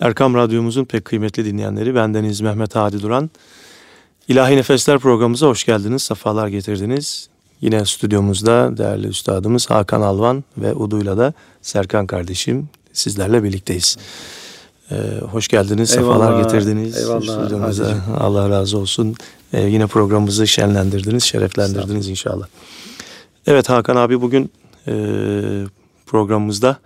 Erkam Radyomuzun pek kıymetli dinleyenleri bendeniz Mehmet Hadi Duran. İlahi Nefesler programımıza hoş geldiniz, sefalar getirdiniz. Yine stüdyomuzda değerli üstadımız Hakan Alvan ve Udu'yla da Serkan kardeşim sizlerle birlikteyiz. Ee, hoş geldiniz, eyvallah, sefalar getirdiniz eyvallah, stüdyomuza. Allah razı olsun. Ee, yine programımızı şenlendirdiniz, şereflendirdiniz inşallah. Evet Hakan abi bugün e, programımızda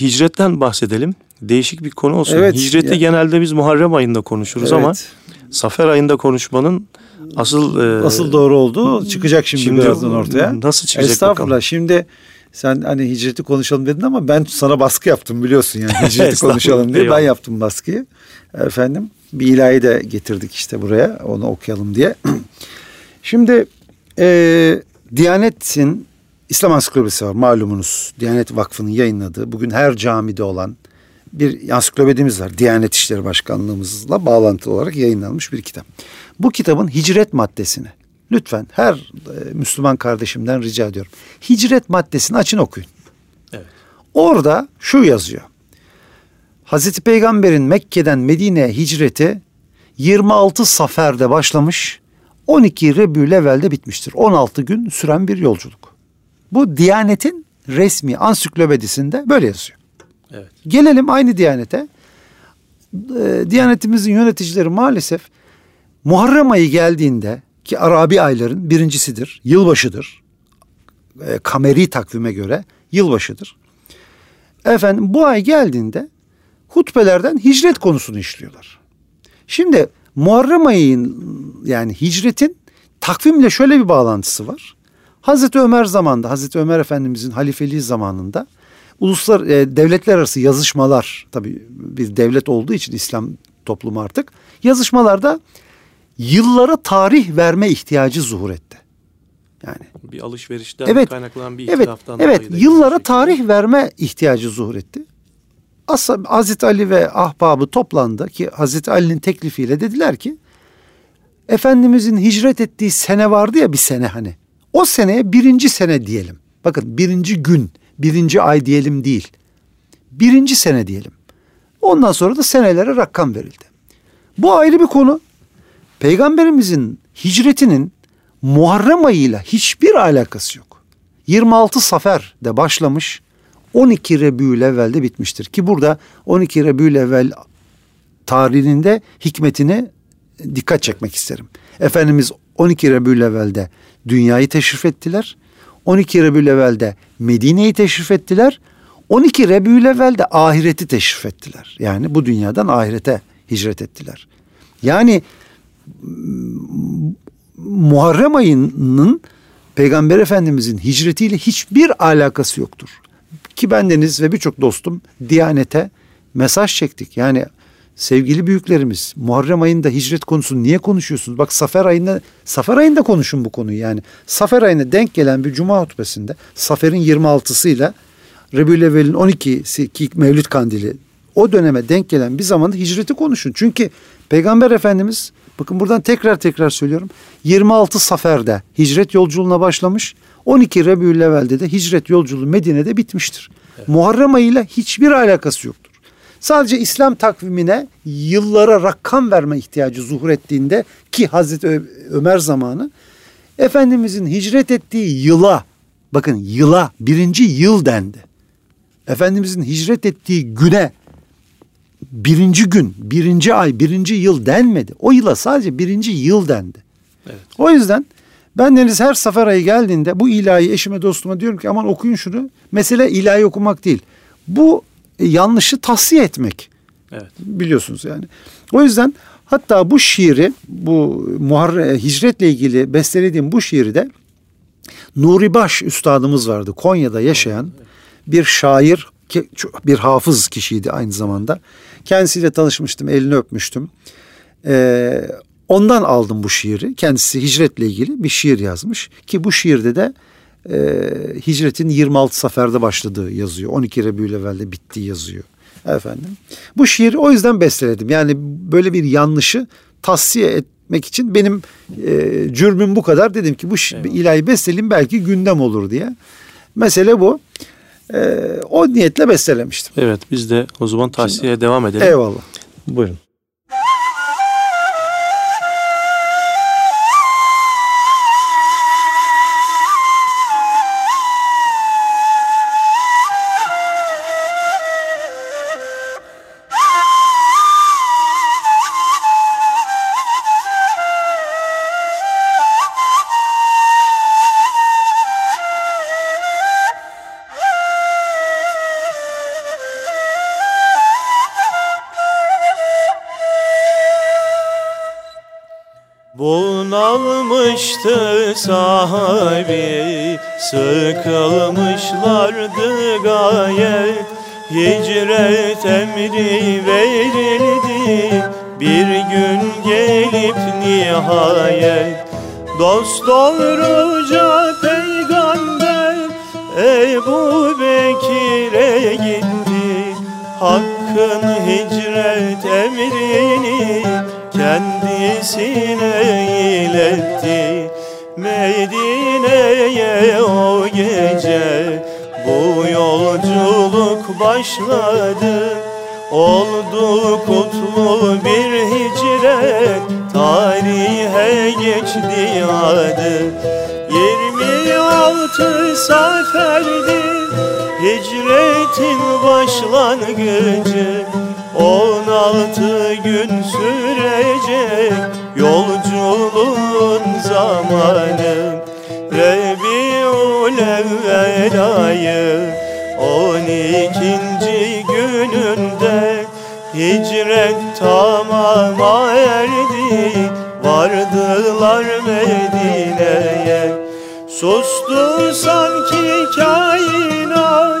hicretten bahsedelim değişik bir konu olsun. Evet, Hicreti ya. genelde biz Muharrem ayında konuşuruz evet. ama Safer ayında konuşmanın asıl e, asıl doğru olduğu çıkacak şimdi, şimdi birazdan ortaya. Nasıl çıkacak Estağfurullah. Bakalım. Şimdi sen hani hicreti konuşalım dedin ama ben sana baskı yaptım biliyorsun yani hicreti konuşalım diye. Ben yaptım baskıyı. Efendim bir ilahi de getirdik işte buraya onu okuyalım diye. Şimdi e, Diyanet'in İslam Ansiklopedisi var malumunuz. Diyanet Vakfı'nın yayınladığı bugün her camide olan bir ansiklopedimiz var. Diyanet İşleri Başkanlığımızla bağlantılı olarak yayınlanmış bir kitap. Bu kitabın hicret maddesini lütfen her e, Müslüman kardeşimden rica ediyorum. Hicret maddesini açın okuyun. Evet. Orada şu yazıyor. Hazreti Peygamber'in Mekke'den Medine'ye hicreti 26 Safer'de başlamış, 12 Rebülevvel'de bitmiştir. 16 gün süren bir yolculuk. Bu Diyanet'in resmi ansiklopedisinde böyle yazıyor. Evet. Gelelim aynı Diyanet'e. E, Diyanetimizin yöneticileri maalesef Muharrem ayı geldiğinde ki Arabi ayların birincisidir, yılbaşıdır. E, kameri takvime göre yılbaşıdır. Efendim bu ay geldiğinde hutbelerden hicret konusunu işliyorlar. Şimdi Muharrem ayının yani hicretin takvimle şöyle bir bağlantısı var. Hazreti Ömer zamanında, Hazreti Ömer Efendimizin halifeliği zamanında uluslar e, devletler arası yazışmalar tabii bir devlet olduğu için İslam toplumu artık yazışmalarda yıllara tarih verme ihtiyacı zuhur etti. Yani bir alışverişten evet, kaynaklanan bir ihtilaftan Evet, evet yıllara tarih verme ihtiyacı zuhur etti. Asla Hazreti Ali ve ahbabı toplandı ki Hazreti Ali'nin teklifiyle dediler ki Efendimizin hicret ettiği sene vardı ya bir sene hani. O seneye birinci sene diyelim. Bakın birinci gün birinci ay diyelim değil. Birinci sene diyelim. Ondan sonra da senelere rakam verildi. Bu ayrı bir konu. Peygamberimizin hicretinin Muharrem ayıyla hiçbir alakası yok. 26 Safer de başlamış. 12 Rebül evvelde bitmiştir. Ki burada 12 Rebül evvel tarihinde hikmetini dikkat çekmek isterim. Efendimiz 12 Rebül evvelde dünyayı teşrif ettiler. 12 Rebülevvel'de Medine'yi teşrif ettiler. 12 Rebülevvel'de ahireti teşrif ettiler. Yani bu dünyadan ahirete hicret ettiler. Yani Muharrem ayının Peygamber Efendimizin hicretiyle hiçbir alakası yoktur. Ki bendeniz ve birçok dostum Diyanet'e mesaj çektik. Yani sevgili büyüklerimiz Muharrem ayında hicret konusunu niye konuşuyorsunuz? Bak Safer ayında Safer ayında konuşun bu konuyu yani. Safer ayına denk gelen bir cuma hutbesinde Safer'in 26'sıyla Rebülevvel'in 12'si ki Mevlüt Kandili o döneme denk gelen bir zamanda hicreti konuşun. Çünkü Peygamber Efendimiz bakın buradan tekrar tekrar söylüyorum 26 Safer'de hicret yolculuğuna başlamış. 12 Rebülevvel'de de hicret yolculuğu Medine'de bitmiştir. Evet. Muharrem ayıyla hiçbir alakası yoktur. Sadece İslam takvimine yıllara rakam verme ihtiyacı zuhur ettiğinde ki Hazreti Ömer zamanı Efendimizin hicret ettiği yıla bakın yıla birinci yıl dendi. Efendimizin hicret ettiği güne birinci gün, birinci ay, birinci yıl denmedi. O yıla sadece birinci yıl dendi. Evet. O yüzden ben deniz her sefer ayı geldiğinde bu ilahi eşime dostuma diyorum ki aman okuyun şunu. Mesele ilahi okumak değil. Bu yanlışı tahsiye etmek. Evet. Biliyorsunuz yani. O yüzden hatta bu şiiri bu muharre, hicretle ilgili bestelediğim bu şiiri de Nuri Baş üstadımız vardı. Konya'da yaşayan bir şair, bir hafız kişiydi aynı zamanda. Kendisiyle tanışmıştım, elini öpmüştüm. Ee, ondan aldım bu şiiri. Kendisi hicretle ilgili bir şiir yazmış ki bu şiirde de e, hicretin 26 seferde başladığı yazıyor. 12 Rebülevvel'de bittiği yazıyor. Efendim. Bu şiiri o yüzden besteledim. Yani böyle bir yanlışı tavsiye etmek için benim e, cürmüm bu kadar. Dedim ki bu evet. ilahi besteleyeyim belki gündem olur diye. Mesele bu. E, o niyetle bestelemiştim. Evet biz de o zaman tavsiyeye devam edelim. Eyvallah. Buyurun. Bunalmıştı sahibi Sıkılmışlardı gayet. Hicret emri verildi Bir gün gelip nihayet. Dost doğruca peygamber Ebu Bekir'e gitti Hakkın hicret emrini kendisine iletti. Medine'ye o gece bu yolculuk başladı. Oldu kutlu bir hicret Tarihe geçti adı. 26 saferdir Hicretin başlangıcı On altı gün sürecek yolculuğun zamanı. Rebi'ül evvel ayı on ikinci gününde Hicret tamama erdi. Vardılar Medine'ye. Sustu sanki kainat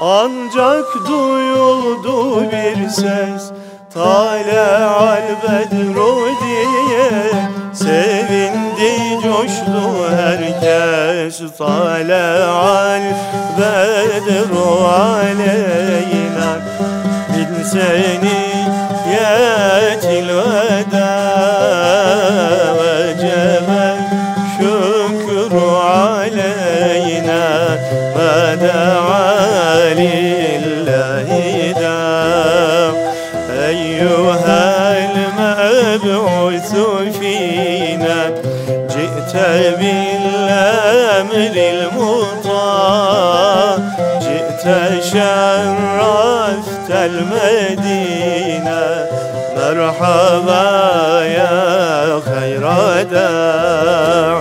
ancak duyuldu bir ses Tale al bedru diye Sevindi coştu herkes Tale al bedru aleyna Bin seni yetil جئت شرفت المدينة. مرحبا يا خير داع.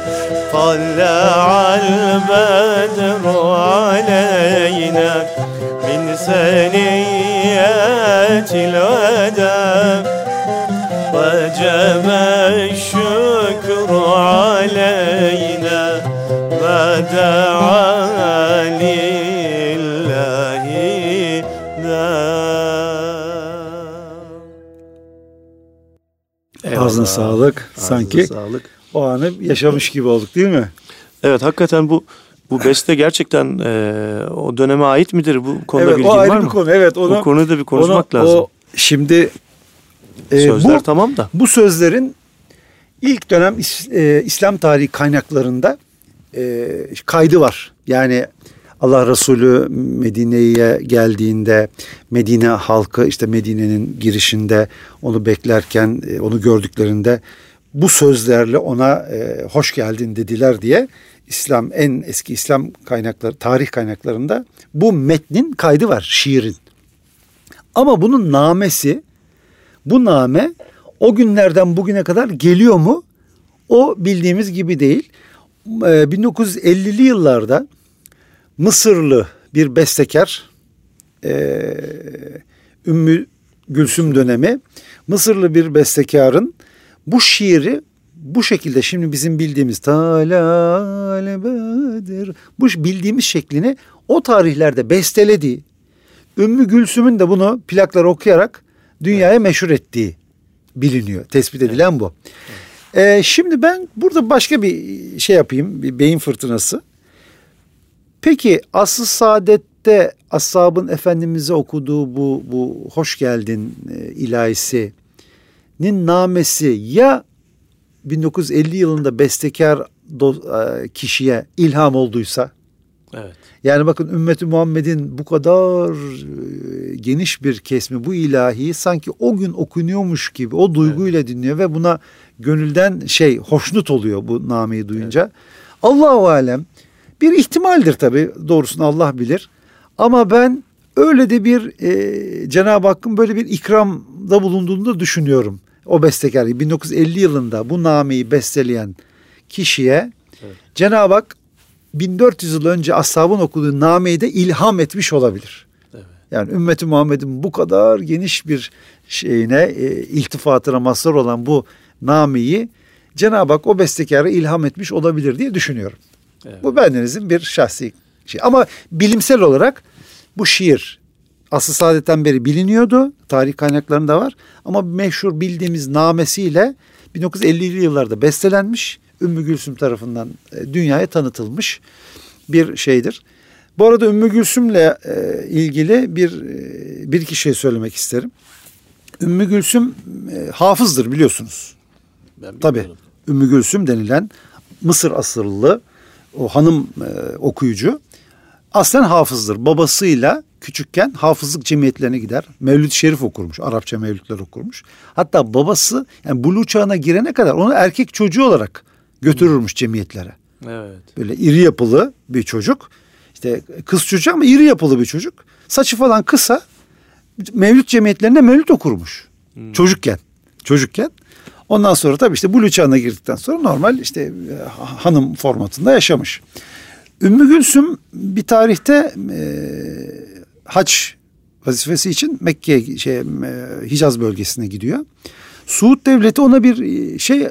طلع البدر علينا من ثنيات الوداع. وجب الشكر علينا. ما دعا لله Eyvallah. Ağzına sağlık. Ağzına Sanki sağlık. o anı yaşamış gibi olduk değil mi? Evet hakikaten bu bu beste gerçekten e, o döneme ait midir? Bu konuda evet, bilgin o ayrı var mı? Bir konu. Evet, onu, bu konuda bir konuşmak onu, lazım. O, şimdi e, sözler bu, tamam da. Bu sözlerin ilk dönem e, İslam tarihi kaynaklarında e, kaydı var. Yani Allah Resulü Medine'ye geldiğinde Medine halkı işte Medine'nin girişinde onu beklerken e, onu gördüklerinde bu sözlerle ona e, hoş geldin dediler diye İslam en eski İslam kaynakları tarih kaynaklarında bu metnin kaydı var şiirin. Ama bunun namesi bu name o günlerden bugüne kadar geliyor mu? O bildiğimiz gibi değil. 1950'li yıllarda Mısırlı bir bestekar e, Ümmü Gülsüm dönemi Mısırlı bir bestekarın bu şiiri bu şekilde şimdi bizim bildiğimiz talal bedir bu bildiğimiz şeklini o tarihlerde bestelediği Ümmü Gülsüm'ün de bunu plaklar okuyarak dünyaya meşhur ettiği biliniyor. Tespit edilen bu. Ee, şimdi ben burada başka bir şey yapayım. Bir beyin fırtınası. Peki asıl saadette ashabın efendimize okuduğu bu bu hoş geldin e, ilahisinin namesi ya 1950 yılında bestekar e, kişiye ilham olduysa Evet. Yani bakın ümmeti Muhammed'in bu kadar e, geniş bir kesmi bu ilahiyi sanki o gün okunuyormuş gibi o duyguyla evet. dinliyor ve buna gönülden şey hoşnut oluyor bu nameyi duyunca. Evet. Allahu alem bir ihtimaldir tabii doğrusunu Allah bilir. Ama ben öyle de bir e, Cenab-ı Hakk'ın böyle bir ikramda bulunduğunu da düşünüyorum. O bestekar 1950 yılında bu nameyi besteleyen kişiye evet. Cenab-ı Hak 1400 yıl önce ashabın okuduğu nameyi de ilham etmiş olabilir. Evet. Yani ümmeti Muhammed'in bu kadar geniş bir şeyine e, iltifatına mazhar olan bu nameyi Cenab-ı Hak o bestekara ilham etmiş olabilir diye düşünüyorum. Evet. Bu bendenizin bir şahsi şey. Ama bilimsel olarak bu şiir asıl saadetten beri biliniyordu. Tarih kaynaklarında var. Ama meşhur bildiğimiz namesiyle 1950'li yıllarda bestelenmiş. Ümmü Gülsüm tarafından e, dünyaya tanıtılmış bir şeydir. Bu arada Ümmü Gülsüm'le e, ilgili bir e, bir iki şey söylemek isterim. Ümmü Gülsüm hafızdır biliyorsunuz. Ben Tabii. Ümmü Gülsüm denilen Mısır asıllı o hanım okuyucu aslen hafızdır. Babasıyla küçükken hafızlık cemiyetlerine gider. Mevlüt Şerif okurmuş. Arapça mevlütler okurmuş. Hatta babası yani bulu çağına girene kadar onu erkek çocuğu olarak götürürmüş cemiyetlere. Evet. Böyle iri yapılı bir çocuk. İşte kız çocuğu ama iri yapılı bir çocuk. Saçı falan kısa. Mevlüt cemiyetlerinde mevlüt okurmuş. Hmm. Çocukken. Çocukken. Ondan sonra tabii işte Bulu çağına girdikten sonra normal işte e, hanım formatında yaşamış. Ümmü Gülsüm bir tarihte e, haç vazifesi için Mekke şey e, Hicaz bölgesine gidiyor. Suud devleti ona bir e, şey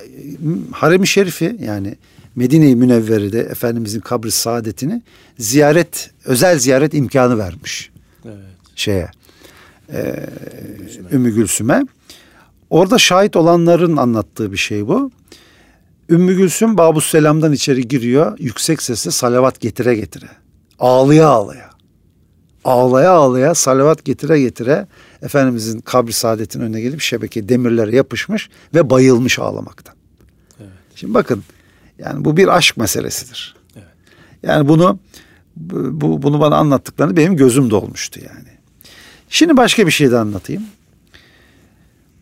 harem-i şerifi yani Medine-i Münevvere'de Efendimizin kabri saadetini ziyaret özel ziyaret imkanı vermiş. Evet. Şeye e, Ümmü Gülsüm'e. Orada şahit olanların anlattığı bir şey bu. Ümmü Gülsüm Babus Selam'dan içeri giriyor. Yüksek sesle salavat getire getire. Ağlaya ağlaya. Ağlaya ağlaya salavat getire getire Efendimizin kabri saadetin önüne gelip şebeke demirlere yapışmış ve bayılmış ağlamaktan. Evet. Şimdi bakın yani bu bir aşk meselesidir. Evet. Yani bunu bu bunu bana anlattıklarını benim gözüm dolmuştu yani. Şimdi başka bir şey de anlatayım.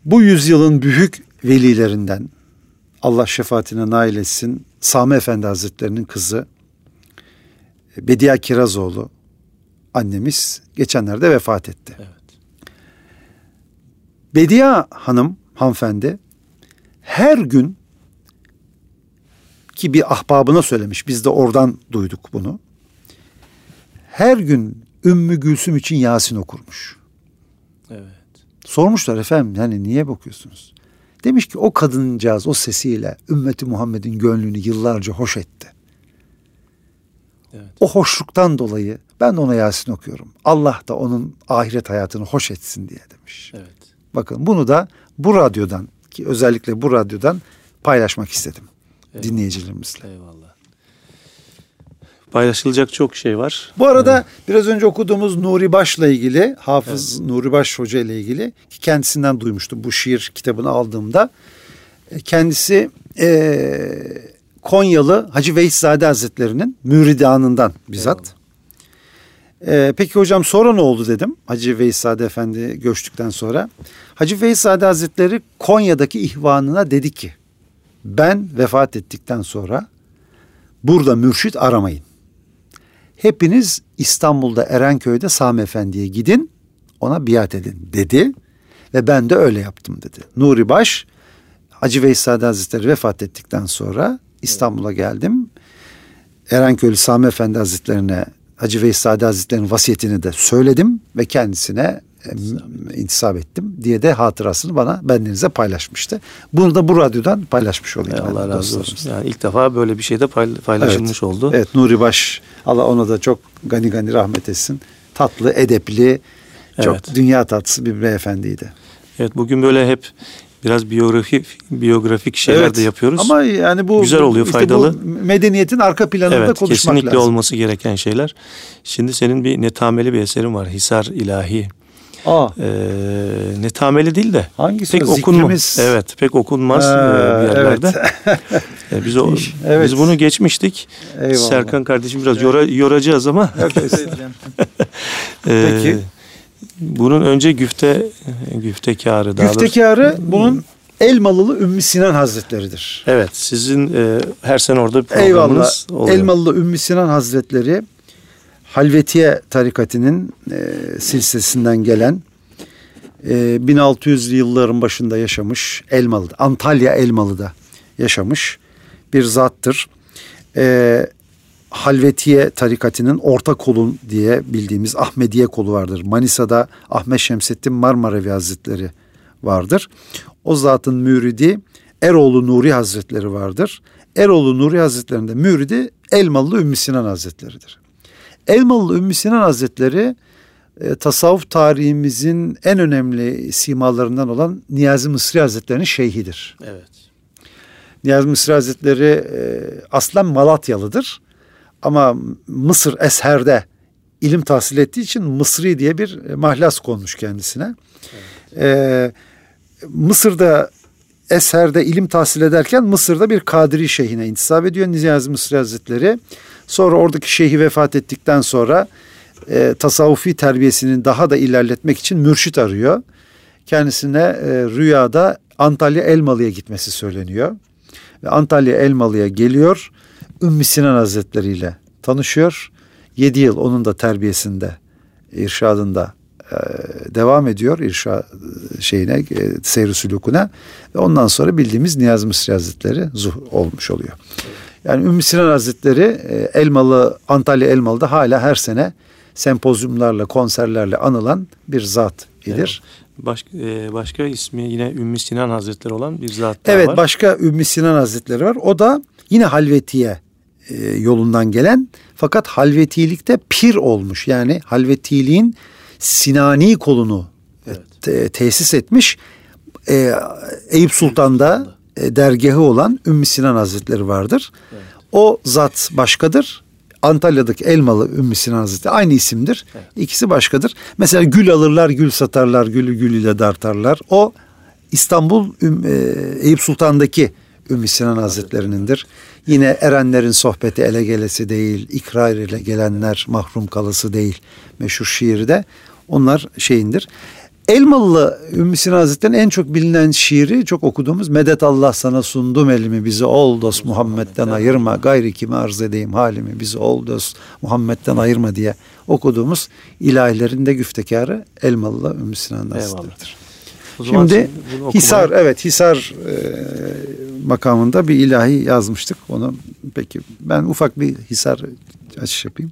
Bu yüzyılın büyük velilerinden Allah şefaatine nail etsin. Sami Efendi Hazretlerinin kızı Bediye Kirazoğlu annemiz geçenlerde vefat etti. Evet. Bediye Hanım hanımefendi her gün ki bir ahbabına söylemiş. Biz de oradan duyduk bunu. Her gün Ümmü Gülsüm için Yasin okurmuş. Sormuşlar efendim yani niye bakıyorsunuz? Demiş ki o kadıncağız o sesiyle ümmeti Muhammed'in gönlünü yıllarca hoş etti. Evet. O hoşluktan dolayı ben de ona Yasin okuyorum. Allah da onun ahiret hayatını hoş etsin diye demiş. Evet. Bakın bunu da bu radyodan ki özellikle bu radyodan paylaşmak istedim Eyvallah. dinleyicilerimizle. Eyvallah. Paylaşılacak çok şey var. Bu arada evet. biraz önce okuduğumuz Nuri Baş'la ilgili, Hafız evet. Nuri Baş Hoca ile ilgili ki kendisinden duymuştum bu şiir kitabını aldığımda. E, kendisi e, Konyalı Hacı Veyszade Hazretleri'nin müridanından bizzat. E, peki hocam sonra ne oldu dedim Hacı Veyszade Efendi göçtükten sonra. Hacı Veyszade Hazretleri Konya'daki ihvanına dedi ki ben vefat ettikten sonra burada mürşit aramayın. Hepiniz İstanbul'da Erenköy'de Sami Efendi'ye gidin ona biat edin dedi. Ve ben de öyle yaptım dedi. Nuri Baş Hacı Veysade Hazretleri vefat ettikten sonra İstanbul'a geldim. Erenköylü Sami Efendi Hazretlerine Hacı Veysade Hazretleri'nin vasiyetini de söyledim ve kendisine intisap ettim diye de hatırasını bana bendenize paylaşmıştı. Bunu da bu radyodan paylaşmış olayım. Allah razı olsun. Yani ilk defa böyle bir şey de paylaşılmış evet. oldu. Evet Nuri Baş Allah ona da çok gani gani rahmet etsin. Tatlı, edepli, çok evet. dünya tatlısı bir beyefendiydi. Evet bugün böyle hep biraz biyografi biyografik şeyler evet, de yapıyoruz. Ama yani bu güzel oluyor, işte faydalı. Bu medeniyetin arka planında evet, konuşmak kesinlikle lazım. kesinlikle olması gereken şeyler. Şimdi senin bir netameli bir eserin var. Hisar İlahi. Aa. E, netameli değil de Hangisi? pek okunmaz. Evet, pek okunmaz ee, bir yerlerde. Evet. E, biz o evet. biz bunu geçmiştik. Eyvallah. Serkan kardeşim biraz evet. yora, yoracağız ama. e, Peki. Bunun önce güfte güftekarı Güftekarı bunun Elmalılı Ümmü Sinan Hazretleri'dir. Evet sizin e, her sene orada programınız Eyvallah. oluyor. Elmalılı Ümmü Sinan Hazretleri Halvetiye tarikatının e, silsilesinden gelen e, 1600'lü yılların başında yaşamış Elmalı'da Antalya Elmalı'da yaşamış bir zattır. E, Halvetiye tarikatının orta kolun diye bildiğimiz Ahmediye kolu vardır. Manisa'da Ahmet Şemsettin Marmarevi Hazretleri vardır. O zatın müridi Eroğlu Nuri Hazretleri vardır. Eroğlu Nuri Hazretleri'nde müridi Elmalı Ümmü Sinan Hazretleri'dir. Elmalı Ümmü Sinan Hazretleri e, tasavvuf tarihimizin en önemli simalarından olan Niyazi Mısri Hazretleri'nin şeyhidir. Evet. Niyazi Mısri Hazretleri e, aslen Malatyalıdır. Ama Mısır Esher'de ilim tahsil ettiği için Mısri diye bir mahlas konmuş kendisine. Evet. E, Mısır'da Esher'de ilim tahsil ederken Mısır'da bir Kadiri şeyhine intisap ediyor Niyazi Mısri Hazretleri. Sonra oradaki şeyhi vefat ettikten sonra e, tasavvufi terbiyesini daha da ilerletmek için mürşit arıyor. Kendisine e, rüyada Antalya Elmalı'ya gitmesi söyleniyor. Ve Antalya Elmalı'ya geliyor. Ümmü Sinan Hazretleri ile tanışıyor. Yedi yıl onun da terbiyesinde, irşadında e, devam ediyor irşa şeyine, e, seyr sülukuna. Ve ondan sonra bildiğimiz Niyaz Mısri Hazretleri zuh olmuş oluyor. Yani Ümmü Sinan Hazretleri e, Elmalı, Antalya Elmalı'da hala her sene sempozyumlarla, konserlerle anılan bir zat idir. Evet. Başka, e, başka ismi yine Ümmü Sinan Hazretleri olan bir zat daha evet, var. Evet başka Ümmü Sinan Hazretleri var. O da yine Halvetiye e, yolundan gelen fakat halvetilikte pir olmuş. Yani halvetiliğin Sinani kolunu evet. te, tesis etmiş. E, Eyüp Sultan'da e, dergahı olan Ümmü Sinan Hazretleri vardır. Evet. O zat başkadır. Antalya'daki Elmalı Ümmü Sinan Hazretleri aynı isimdir. Evet. İkisi başkadır. Mesela gül alırlar, gül satarlar, gülü gül ile dartarlar. O İstanbul e, Eyüp Sultan'daki Ümmü Sinan Hazretleri'nindir. Yine erenlerin sohbeti ele gelesi değil, ikrar ile gelenler mahrum kalısı değil meşhur şiirde. Onlar şeyindir. Elmalı Ümmü Sinan Hazretleri'nin en çok bilinen şiiri çok okuduğumuz Medet Allah sana sundum elimi bizi ol dost Muhammed'den ayırma gayri kime arz edeyim halimi bizi ol dost Muhammed'den ayırma diye okuduğumuz ilahilerin de güftekarı Elmalı Ümmü Sinan Hazretleri'dir. Şimdi Hisar evet Hisar e, makamında bir ilahi yazmıştık onu peki ben ufak bir Hisar açış yapayım.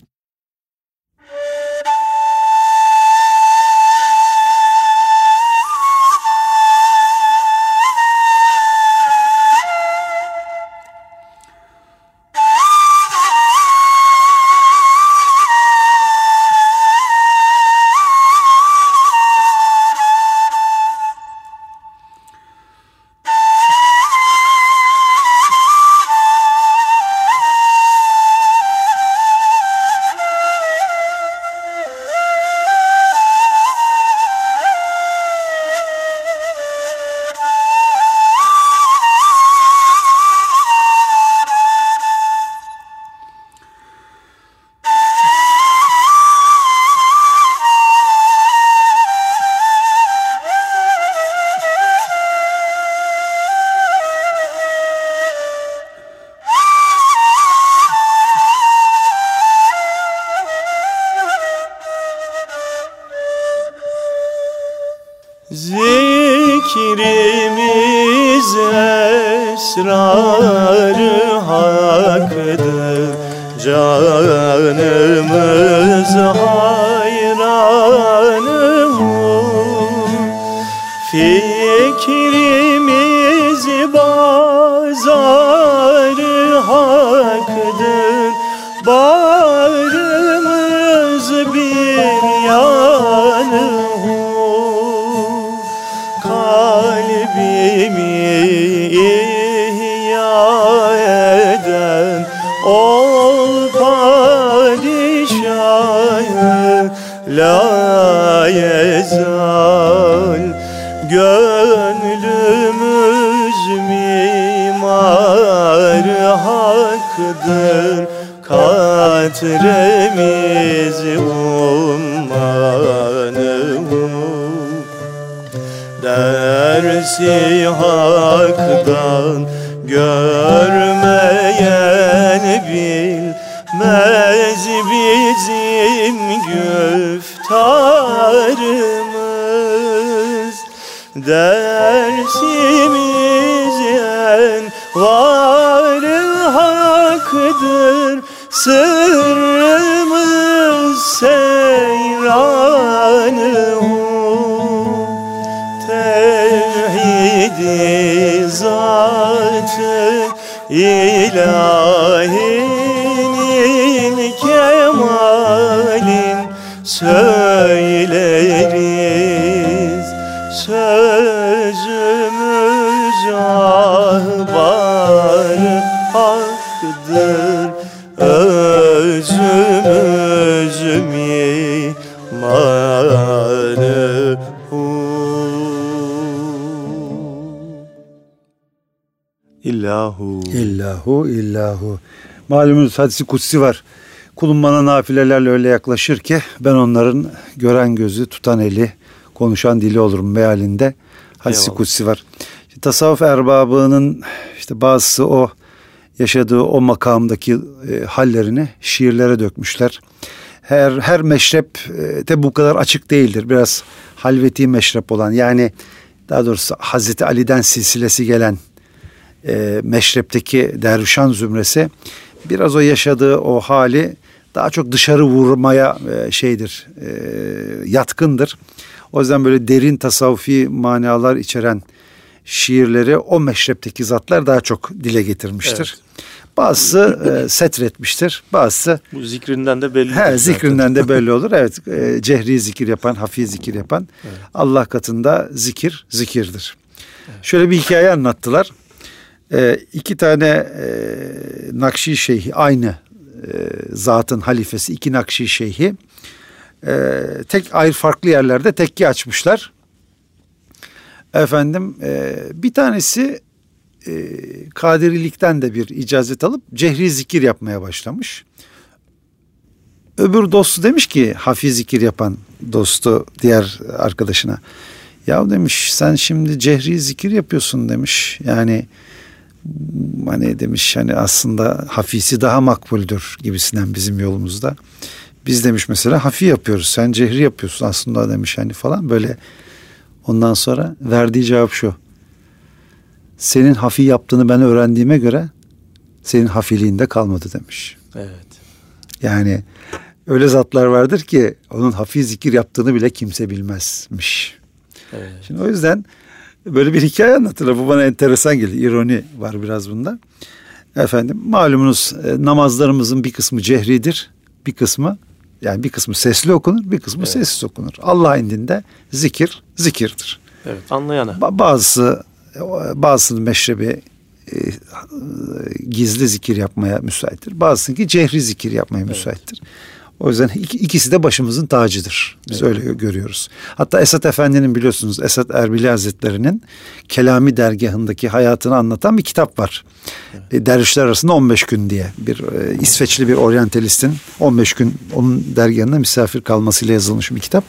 Is high. Katremiz ummanı Dersi haktan görmeyen bilmez bizim güftarımız. Dersimiz Özümüz mimarı İllahu. İllahu illahu. Malumunuz hadisi kutsi var. Kulum bana nafilelerle öyle yaklaşır ki ben onların gören gözü, tutan eli, konuşan dili olurum mealinde. Hadisi Eyvallah. kutsi var. İşte tasavvuf erbabının işte bazısı o yaşadığı o makamdaki e, hallerini şiirlere dökmüşler. Her her meşrep e, de bu kadar açık değildir. Biraz halveti meşrep olan yani daha doğrusu Hazreti Ali'den silsilesi gelen e, meşrepteki dervişan zümresi biraz o yaşadığı o hali daha çok dışarı vurmaya e, şeydir e, yatkındır. O yüzden böyle derin tasavvufi manalar içeren şiirleri o meşrepteki zatlar daha çok dile getirmiştir. Bazısı e, setretmiştir. Bazısı Bu zikrinden de belli. He, zikrinden de belli olur. Evet, e, cehri zikir yapan, hafi zikir yapan Allah katında zikir zikirdir. Şöyle bir hikaye anlattılar. E, iki tane e, Nakşi Şeyhi aynı e, zatın halifesi iki Nakşi Şeyhi e, tek ayrı farklı yerlerde tekke açmışlar. Efendim e, bir tanesi e, Kadirilikten de bir icazet alıp cehri zikir yapmaya başlamış. Öbür dostu demiş ki hafiz zikir yapan dostu diğer arkadaşına. Ya demiş sen şimdi cehri zikir yapıyorsun demiş. Yani hani demiş hani aslında hafisi daha makbuldür gibisinden bizim yolumuzda. Biz demiş mesela hafi yapıyoruz. Sen cehri yapıyorsun aslında demiş hani falan böyle. Ondan sonra verdiği cevap şu. Senin hafi yaptığını ben öğrendiğime göre senin hafiliğinde kalmadı demiş. Evet. Yani öyle zatlar vardır ki onun hafiz zikir yaptığını bile kimse bilmezmiş. Evet. Şimdi o yüzden böyle bir hikaye anlatırlar. Bu bana enteresan geliyor. İroni var biraz bunda. Efendim malumunuz e, namazlarımızın bir kısmı cehridir. Bir kısmı yani bir kısmı sesli okunur, bir kısmı Evet. sessiz okunur. Allah indinde zikir zikirdir. Evet. Anlayana. Ba- Bazısı bazısının meşrebi e, gizli zikir yapmaya müsaittir. Bazısınınki cehri zikir yapmaya müsaittir. O yüzden iki- ikisi de başımızın tacıdır. Biz öyle gö- görüyoruz. Hatta Esat Efendi'nin biliyorsunuz Esat Erbili Hazretleri'nin Kelami dergahındaki hayatını anlatan bir kitap var. E, Dervişler arasında 15 gün diye bir e, İsveçli bir oryantalistin 15 gün onun dergahında misafir kalmasıyla yazılmış bir kitap.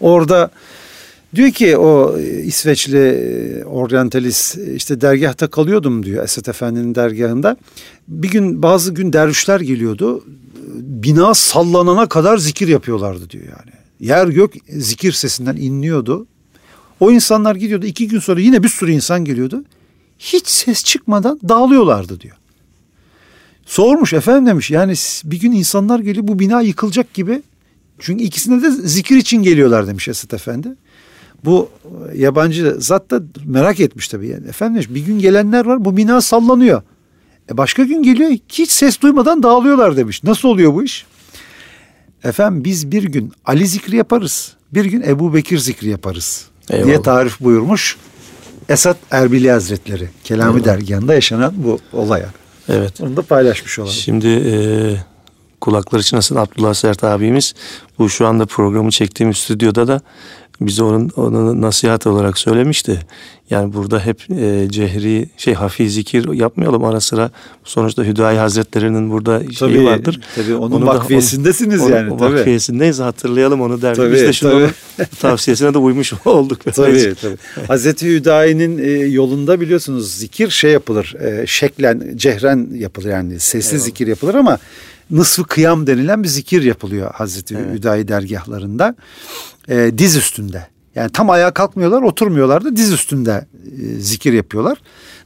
Orada Diyor ki o İsveçli e, oryantalist işte dergahta kalıyordum diyor Esat Efendi'nin dergahında. Bir gün bazı gün dervişler geliyordu. Bina sallanana kadar zikir yapıyorlardı diyor yani. Yer gök zikir sesinden inliyordu. O insanlar gidiyordu. iki gün sonra yine bir sürü insan geliyordu. Hiç ses çıkmadan dağılıyorlardı diyor. Sormuş efendim demiş yani bir gün insanlar geliyor bu bina yıkılacak gibi. Çünkü ikisine de zikir için geliyorlar demiş Esat Efendi. Bu e, yabancı zat da merak etmiş tabii. Yani. Efendim bir gün gelenler var bu bina sallanıyor. E başka gün geliyor hiç ses duymadan dağılıyorlar demiş. Nasıl oluyor bu iş? Efendim biz bir gün Ali zikri yaparız. Bir gün Ebu Bekir zikri yaparız. Diye Eyvallah. tarif buyurmuş. Esat Erbili Hazretleri. Kelami Eyvallah. dergahında yaşanan bu olaya. Evet. Onu da paylaşmış olalım. Şimdi e, kulakları çınlasın Abdullah Sert abimiz bu şu anda programı çektiğimiz stüdyoda da bize onun onu nasihat olarak söylemişti. Yani burada hep e, cehri şey hafi zikir yapmayalım ara sıra. Sonuçta Hüdayi Hazretleri'nin burada şeyi tabii, vardır. Tabii onun onu vakfiyesindesiniz da, onu, yani. O tabii. vakfiyesindeyiz hatırlayalım onu der. Tabii, Biz de şimdi tabii. tavsiyesine de uymuş olduk. tabii tabii. Hazreti Hüdayi'nin e, yolunda biliyorsunuz zikir şey yapılır. E, şeklen, cehren yapılır yani sessiz Eyvallah. zikir yapılır ama nısfı kıyam denilen bir zikir yapılıyor Hazreti evet. Hüdayi dergahlarında. E, diz üstünde. Yani tam ayağa kalkmıyorlar, oturmuyorlar da diz üstünde e, zikir yapıyorlar.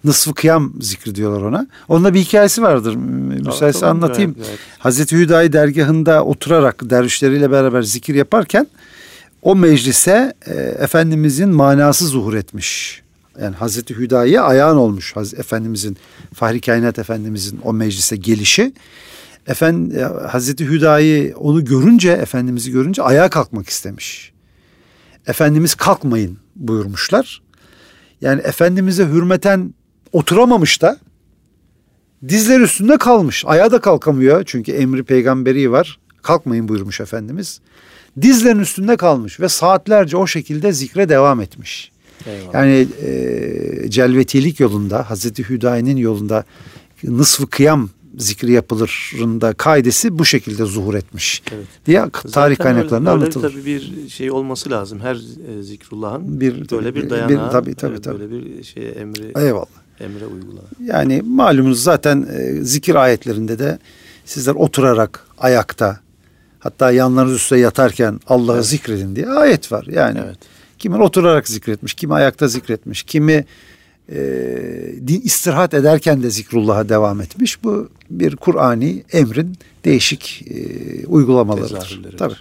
Nısfı kıyam zikri diyorlar ona. Onunla bir hikayesi vardır. Müsaitse tamam, anlatayım. Evet, evet. Hazreti Hüdayi dergahında oturarak dervişleriyle beraber zikir yaparken o meclise e, Efendimizin manası zuhur etmiş. Yani Hazreti Hüdayi'ye ayağın olmuş Haz Efendimizin, Fahri Kainat Efendimizin o meclise gelişi. Efendi, e, Hazreti Hüdayi onu görünce, Efendimiz'i görünce ayağa kalkmak istemiş. Efendimiz kalkmayın buyurmuşlar. Yani Efendimiz'e hürmeten oturamamış da dizler üstünde kalmış. Ayağa da kalkamıyor çünkü emri peygamberi var. Kalkmayın buyurmuş Efendimiz. Dizlerin üstünde kalmış ve saatlerce o şekilde zikre devam etmiş. Eyvallah. Yani e, celvetilik yolunda Hazreti Hüdayi'nin yolunda nısfı kıyam zikri yapılırında kaidesi bu şekilde zuhur etmiş evet. diye Zaten tarih kaynaklarında öyle, anlatılır. Öyle tabii bir şey olması lazım. Her e, zikrullahın bir, böyle bir dayanağı, bir, tabii, tabii, tabii. böyle bir şey emri, Eyvallah. emre uygulanan. Yani malumunuz zaten e, zikir ayetlerinde de sizler oturarak, ayakta, hatta yanlarınız üstte yatarken Allah'ı evet. zikredin diye ayet var. Yani evet. kimi oturarak zikretmiş, kimi ayakta zikretmiş, kimi e, din istirahat ederken de zikrullah'a devam etmiş. Bu bir Kur'ani emrin değişik e, uygulamalarıdır. Tabii.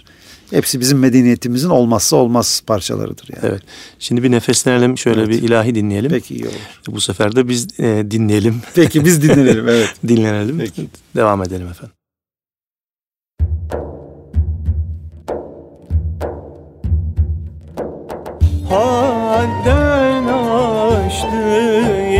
Hepsi bizim medeniyetimizin olmazsa olmaz parçalarıdır yani. Evet. Şimdi bir nefeslenelim, şöyle evet. bir ilahi dinleyelim. Peki iyi olur. Bu sefer de biz e, dinleyelim. Peki biz dinleyelim evet. Dinlenelim. Peki. Devam edelim efendim. Hadden aştı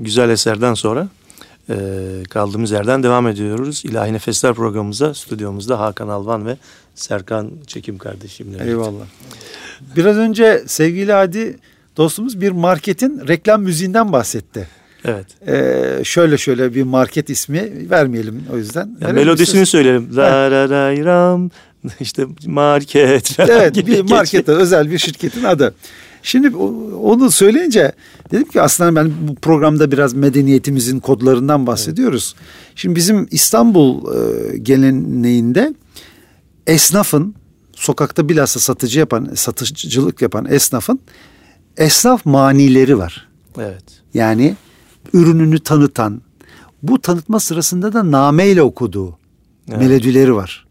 güzel eserden sonra e, kaldığımız yerden devam ediyoruz. İlahi Nefesler programımıza stüdyomuzda Hakan Alvan ve Serkan Çekim kardeşimle. Eyvallah. Biraz önce sevgili Hadi dostumuz bir marketin reklam müziğinden bahsetti. Evet. Ee, şöyle şöyle bir market ismi vermeyelim o yüzden. Ya melodisini söyleyelim. La ra ra ram işte market Evet bir markete özel bir şirketin adı. Şimdi onu söyleyince dedim ki aslında ben bu programda biraz medeniyetimizin kodlarından bahsediyoruz. Evet. Şimdi bizim İstanbul e, geleneğinde esnafın sokakta bilhassa satıcı yapan, satıcılık yapan esnafın esnaf manileri var. Evet. Yani ürününü tanıtan, bu tanıtma sırasında da nameyle okuduğu evet. melodileri var.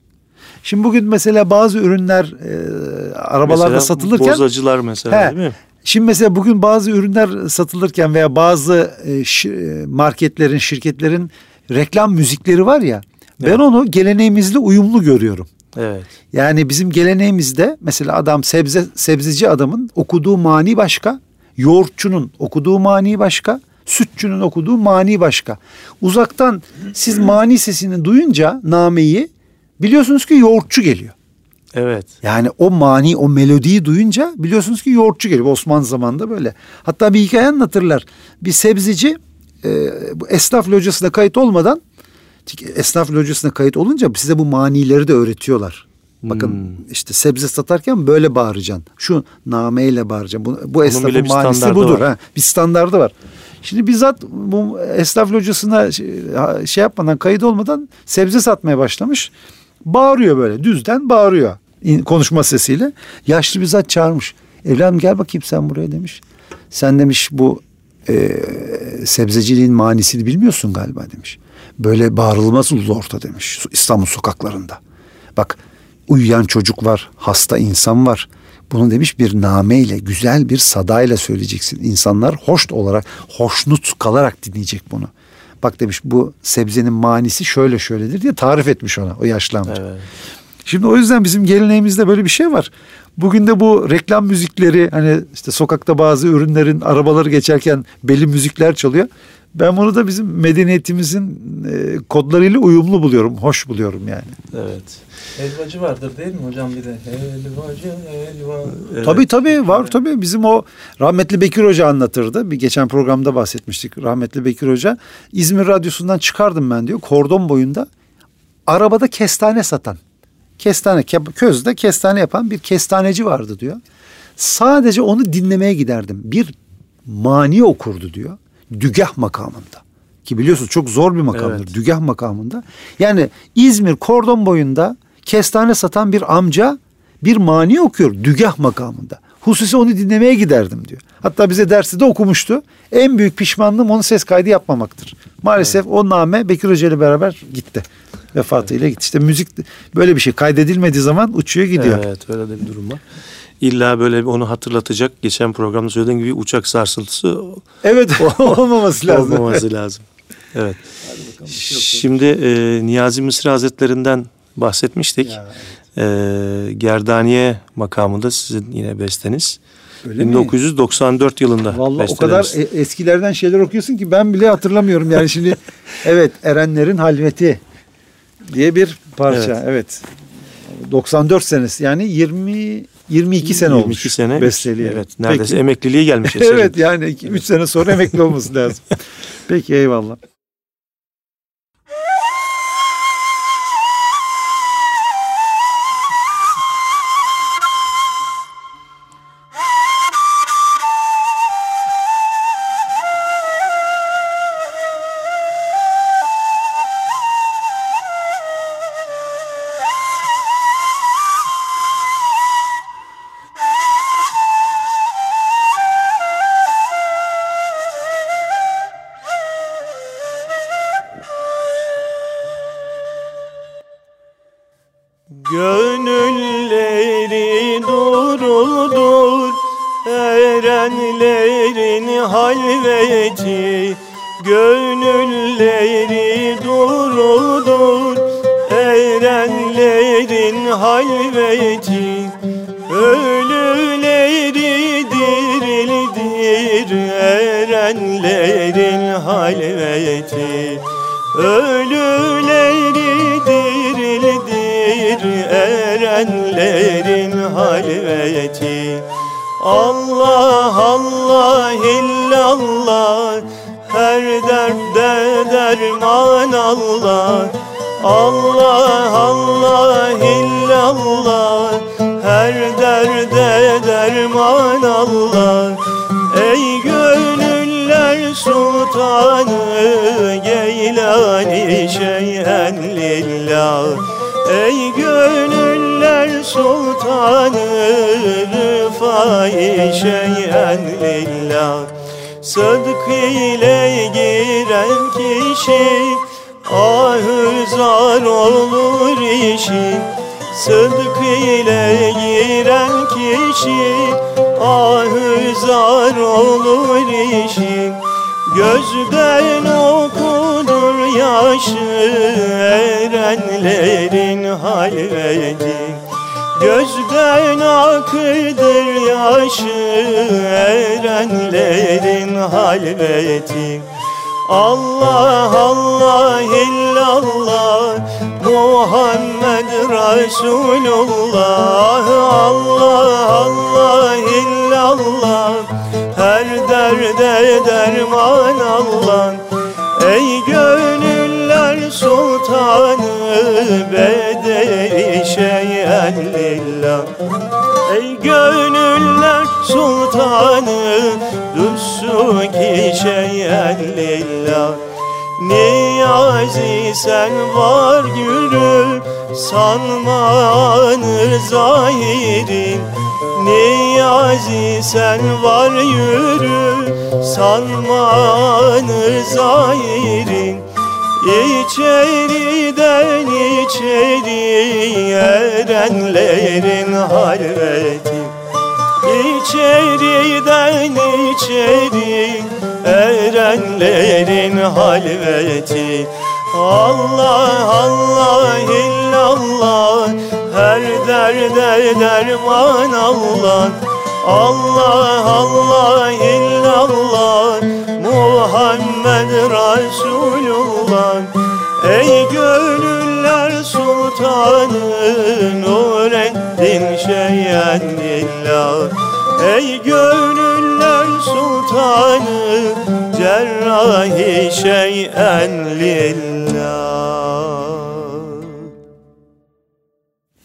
Şimdi bugün mesela bazı ürünler e, arabalarda mesela satılırken bozacılar mesela he, değil mi? Şimdi mesela bugün bazı ürünler satılırken veya bazı e, e marketlerin, şirketlerin reklam müzikleri var ya. Evet. Ben onu geleneğimizle uyumlu görüyorum. Evet. Yani bizim geleneğimizde mesela adam sebze sebzeci adamın okuduğu mani başka, yoğurtçunun okuduğu mani başka, sütçünün okuduğu mani başka. Uzaktan siz mani sesini duyunca nameyi biliyorsunuz ki yoğurtçu geliyor. Evet. Yani o mani, o melodiyi duyunca biliyorsunuz ki yoğurtçu geliyor. Osmanlı zamanında böyle. Hatta bir hikaye anlatırlar. Bir sebzeci e, bu esnaf locasına kayıt olmadan esnaf locasına kayıt olunca size bu manileri de öğretiyorlar. Bakın hmm. işte sebze satarken böyle bağıracaksın. Şu nameyle bağıracaksın. Bu, bu esnafın manisi budur. Ha, bir standardı var. Şimdi bizzat bu esnaf locasına şey yapmadan kayıt olmadan sebze satmaya başlamış. Bağırıyor böyle düzden bağırıyor konuşma sesiyle. Yaşlı bir zat çağırmış. Evladım gel bakayım sen buraya demiş. Sen demiş bu e, sebzeciliğin manisini bilmiyorsun galiba demiş. Böyle bağırılmaz ulu orta demiş İstanbul sokaklarında. Bak uyuyan çocuk var, hasta insan var. Bunu demiş bir nameyle, güzel bir sadayla söyleyeceksin. İnsanlar hoş olarak, hoşnut kalarak dinleyecek bunu. Bak demiş bu sebzenin manisi şöyle şöyledir diye tarif etmiş ona o yaşlı amca. Evet. Şimdi o yüzden bizim geleneğimizde böyle bir şey var. Bugün de bu reklam müzikleri hani işte sokakta bazı ürünlerin arabaları geçerken belli müzikler çalıyor. Ben bunu da bizim medeniyetimizin e, kodlarıyla uyumlu buluyorum, hoş buluyorum yani. Evet. Helvacı vardır değil mi hocam bir de? Helvacı, helva. Evet. Tabii tabii var tabii. Bizim o rahmetli Bekir Hoca anlatırdı. Bir geçen programda bahsetmiştik rahmetli Bekir Hoca. İzmir Radyosu'ndan çıkardım ben diyor. Kordon boyunda arabada kestane satan. Kestane, közde kestane yapan bir kestaneci vardı diyor. Sadece onu dinlemeye giderdim. Bir mani okurdu diyor dügah makamında. Ki biliyorsunuz çok zor bir makamdır. Evet. Dügah makamında. Yani İzmir kordon boyunda kestane satan bir amca bir mani okuyor dügah makamında. Hususi onu dinlemeye giderdim diyor. Hatta bize dersi de okumuştu. En büyük pişmanlığım onu ses kaydı yapmamaktır. Maalesef evet. o name Bekir Hoca ile beraber gitti. Vefatıyla gitti. İşte müzik böyle bir şey kaydedilmediği zaman uçuyor gidiyor. Evet öyle de bir durum var. İlla böyle onu hatırlatacak geçen programda söylediğim gibi uçak sarsıntısı Evet olmaması lazım. olmaması lazım. Evet. Şimdi e, Niyazi Mısır Hazretlerinden bahsetmiştik. Ya, evet. e, Gerdaniye makamında sizin yine besteniz. Öyle 1994 mi? yılında. Vallahi o kadar e, eskilerden şeyler okuyorsun ki ben bile hatırlamıyorum. Yani şimdi evet Erenlerin Halveti diye bir parça. Evet. evet. 94 senesi yani 20 22 sene 22 olmuş. 22 sene. Besteliğe. Evet. Neredeyse Peki. emekliliğe gelmiş. evet yani 3 sene sonra emekli olması lazım. Peki eyvallah. budur Erenlerin halveti Ölüleri dirildir Erenlerin halveti Ölüleri dirildir Erenlerin halveti Allah Allah illallah her derde derman Allah Allah Allah illallah. Her derde derman Allah Ey gönüller sultanı Geylani şeyen lillah. Ey gönüller sultanı Rıfai şeyen lillah Sıdk ile giren kişi Ahı zar olur işi. Sıdk ile giren kişi Ahı zar olur işi. Gözden okunur yaşı Erenlerin halveti Gözden akıdır yaşı Erenlerin halveti. Allah Allah illallah Muhammed Resulullah. Allah Allah illallah Her derde derman Allah. Ey gönüller sultanı Bedeli şeyen lillah Ey gönüller sultanı Düssuki şeyen lillah Niyazi sen var yürü Sanmanı zahirin. Niyazi sen var yürü Sanmanı zahirin İçeriden içeri erenlerin halveti. İçeriden içeri erenlerin halveti. Allah Allah illallah her derde derman Allah Allah Allah illallah Muhammed Resulullah Ey gönüller sultanı Nureddin şeyen lillah Ey gönüller sultanı Cerrahi şeyen lillah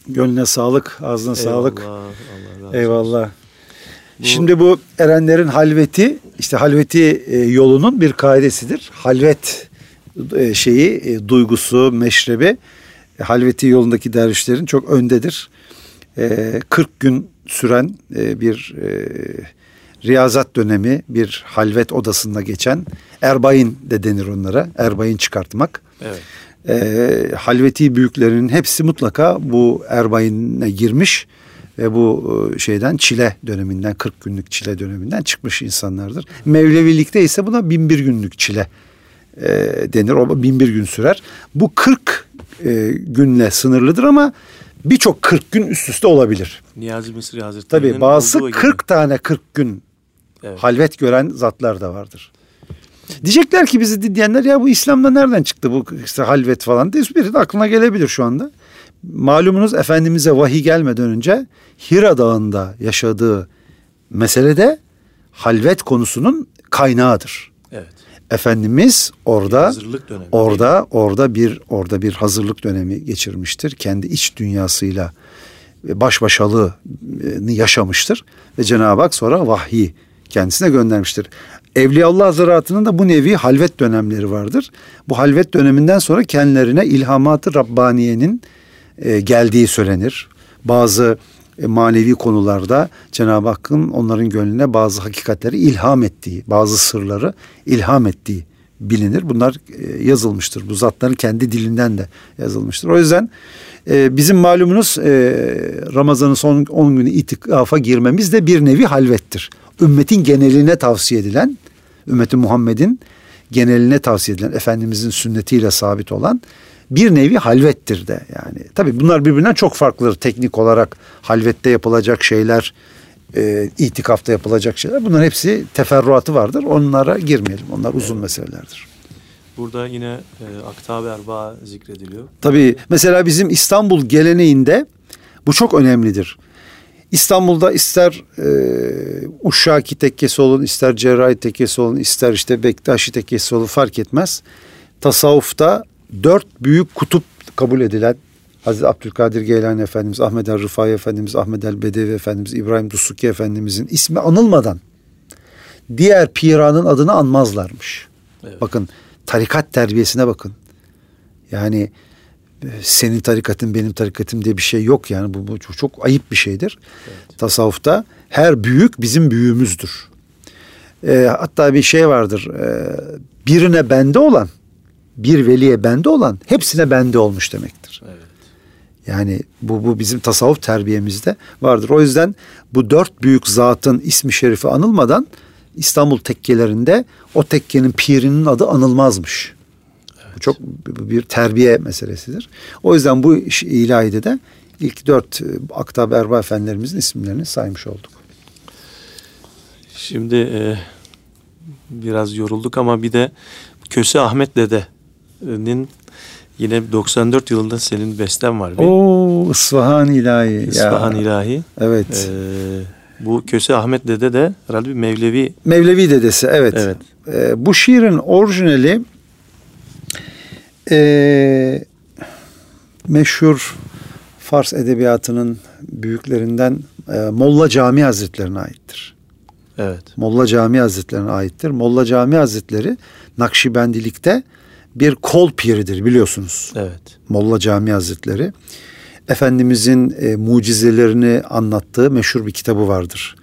Gönlüne sağlık, ağzına sağlık. Eyvallah, Allah razı olsun. Şimdi bu erenlerin halveti, işte halveti e, yolunun bir kaidesidir. Halvet e, şeyi, e, duygusu, meşrebi halveti yolundaki dervişlerin çok öndedir. E, 40 gün süren bir riyazat dönemi, bir halvet odasında geçen erbayin de denir onlara. Erbayin çıkartmak. Evet. E, halveti büyüklerinin hepsi mutlaka bu erbayine girmiş ve bu e, şeyden çile döneminden 40 günlük çile döneminden çıkmış insanlardır. Mevlevilikte ise buna bin bir günlük çile e, denir. O bin bir gün sürer. Bu 40 e, günle sınırlıdır ama birçok 40 gün üst üste olabilir. Niyazi Mısri Hazretleri'nin Tabii bazı olduğu gibi. 40 tane 40 gün Evet. halvet gören zatlar da vardır. Diyecekler ki bizi dinleyenler ya bu İslam'da nereden çıktı bu işte halvet falan diye biri de aklına gelebilir şu anda. Malumunuz Efendimiz'e vahiy gelmeden önce Hira Dağı'nda yaşadığı meselede halvet konusunun kaynağıdır. Evet. Efendimiz orada Hazırlık dönemi. orada orada bir orada bir hazırlık dönemi geçirmiştir. Kendi iç dünyasıyla baş başalığını yaşamıştır ve Cenab-ı Hak sonra vahyi kendisine göndermiştir. Evliyaullah Hazretleri'nin de bu nevi halvet dönemleri vardır. Bu halvet döneminden sonra kendilerine ilhamat-ı Rabbaniye'nin e, geldiği söylenir. Bazı e, manevi konularda Cenab-ı Hakk'ın onların gönlüne bazı hakikatleri ilham ettiği, bazı sırları ilham ettiği bilinir. Bunlar e, yazılmıştır. Bu zatların kendi dilinden de yazılmıştır. O yüzden bizim malumunuz Ramazan'ın son 10 günü itikafa girmemiz de bir nevi halvettir. Ümmetin geneline tavsiye edilen, ümmeti Muhammed'in geneline tavsiye edilen, Efendimizin sünnetiyle sabit olan bir nevi halvettir de yani. Tabii bunlar birbirinden çok farklıdır teknik olarak halvette yapılacak şeyler e, itikafta yapılacak şeyler. Bunların hepsi teferruatı vardır. Onlara girmeyelim. Onlar uzun meselelerdir. Burada yine e, Aktab Erba zikrediliyor. Tabii mesela bizim İstanbul geleneğinde bu çok önemlidir. İstanbul'da ister e, Uşaki tekkesi olun, ister Cerrahi tekkesi olun, ister işte Bektaşi tekkesi olun fark etmez. Tasavvufta dört büyük kutup kabul edilen Hazreti Abdülkadir Geylani Efendimiz, Ahmet el Rıfai Efendimiz, Ahmet el Bedevi Efendimiz, İbrahim Dusuki Efendimizin ismi anılmadan diğer piranın adını anmazlarmış. Evet. Bakın tarikat terbiyesine bakın. Yani e, senin tarikatın benim tarikatım diye bir şey yok yani bu, bu çok, çok ayıp bir şeydir. Evet. Tasavvufta her büyük bizim büyüğümüzdür. E, hatta bir şey vardır. E, birine bende olan, bir veliye bende olan hepsine bende olmuş demektir. Evet. Yani bu, bu bizim tasavvuf terbiyemizde vardır. O yüzden bu dört büyük zatın ismi şerifi anılmadan İstanbul tekkelerinde o tekkenin pirinin adı anılmazmış. Evet. Bu çok bir terbiye meselesidir. O yüzden bu ilahide de ilk dört e, Aktab Erba Efendilerimizin isimlerini saymış olduk. Şimdi e, biraz yorulduk ama bir de Köse Ahmet Dede'nin yine 94 yılında senin besten var. Oo İsfahan ilahi. İsfahan ya. ilahi. Evet. Ee, bu Köse Ahmet Dede de herhalde bir Mevlevi. Mevlevi dedesi evet. evet. Ee, bu şiirin orijinali e, meşhur Fars edebiyatının büyüklerinden e, Molla Cami Hazretlerine aittir. Evet. Molla Cami Hazretlerine aittir. Molla Cami Hazretleri Nakşibendilikte bir kol piridir biliyorsunuz. Evet. Molla Cami Hazretleri. Efendimizin e, mucizelerini anlattığı meşhur bir kitabı vardır.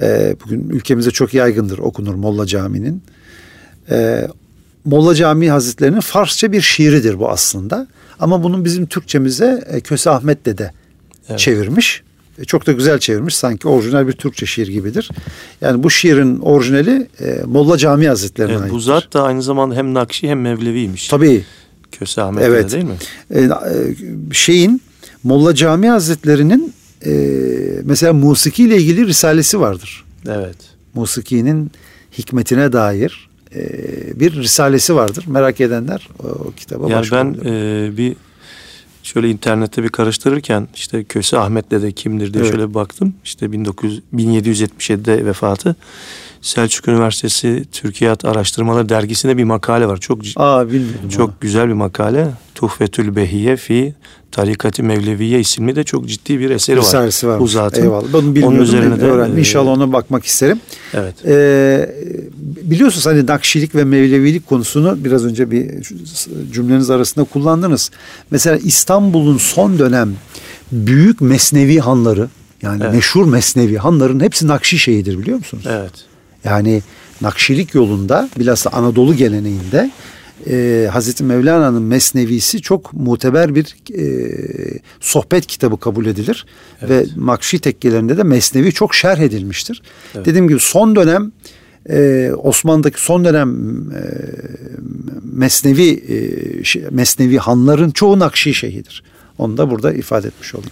E, bugün ülkemizde çok yaygındır okunur Molla Cami'nin. E, Molla Camii Hazretleri'nin Farsça bir şiiridir bu aslında. Ama bunun bizim Türkçemize e, Köse Ahmet Dede evet. çevirmiş. E, çok da güzel çevirmiş. Sanki orijinal bir Türkçe şiir gibidir. Yani bu şiirin orijinali e, Molla Camii Hazretleri'ne evet, Bu zat da aynı zamanda hem Nakşi hem Mevleviymiş. Tabii. Köse Ahmet evet. değil mi? E, şeyin Molla Camii Hazretleri'nin e, mesela musiki ile ilgili risalesi vardır. Evet. Musikinin hikmetine dair e, bir risalesi vardır. Merak edenler o, o kitaba yani ben e, bir şöyle internette bir karıştırırken işte Köse Ahmet Dede kimdir diye evet. şöyle bir baktım. İşte 19 1777'de vefatı. Selçuk Üniversitesi Türkiyat Araştırmaları dergisinde bir makale var. Çok Aa, çok ama. güzel bir makale. Tuhfetül Behiye fi Tarikati Mevleviye isimli de çok ciddi bir eseri var. Risalesi var. Bu zaten. Eyvallah. Bunu bilmiyordum. Onun üzerine de öğrendim. E, İnşallah ona bakmak isterim. Evet. Ee, biliyorsunuz hani Nakşilik ve Mevlevilik konusunu biraz önce bir cümleniz arasında kullandınız. Mesela İstanbul'un son dönem büyük mesnevi hanları yani evet. meşhur mesnevi hanların hepsi Nakşi şeyidir biliyor musunuz? Evet. Yani Nakşilik yolunda bilhassa Anadolu geleneğinde e, Hazreti Mevlana'nın Mesnevisi çok muteber bir e, sohbet kitabı kabul edilir. Evet. Ve Nakşi tekkelerinde de Mesnevi çok şerh edilmiştir. Evet. Dediğim gibi son dönem e, Osmanlı'daki son dönem e, Mesnevi e, Mesnevi hanların çoğu Nakşi şeyhidir. Onu da burada ifade etmiş oldum.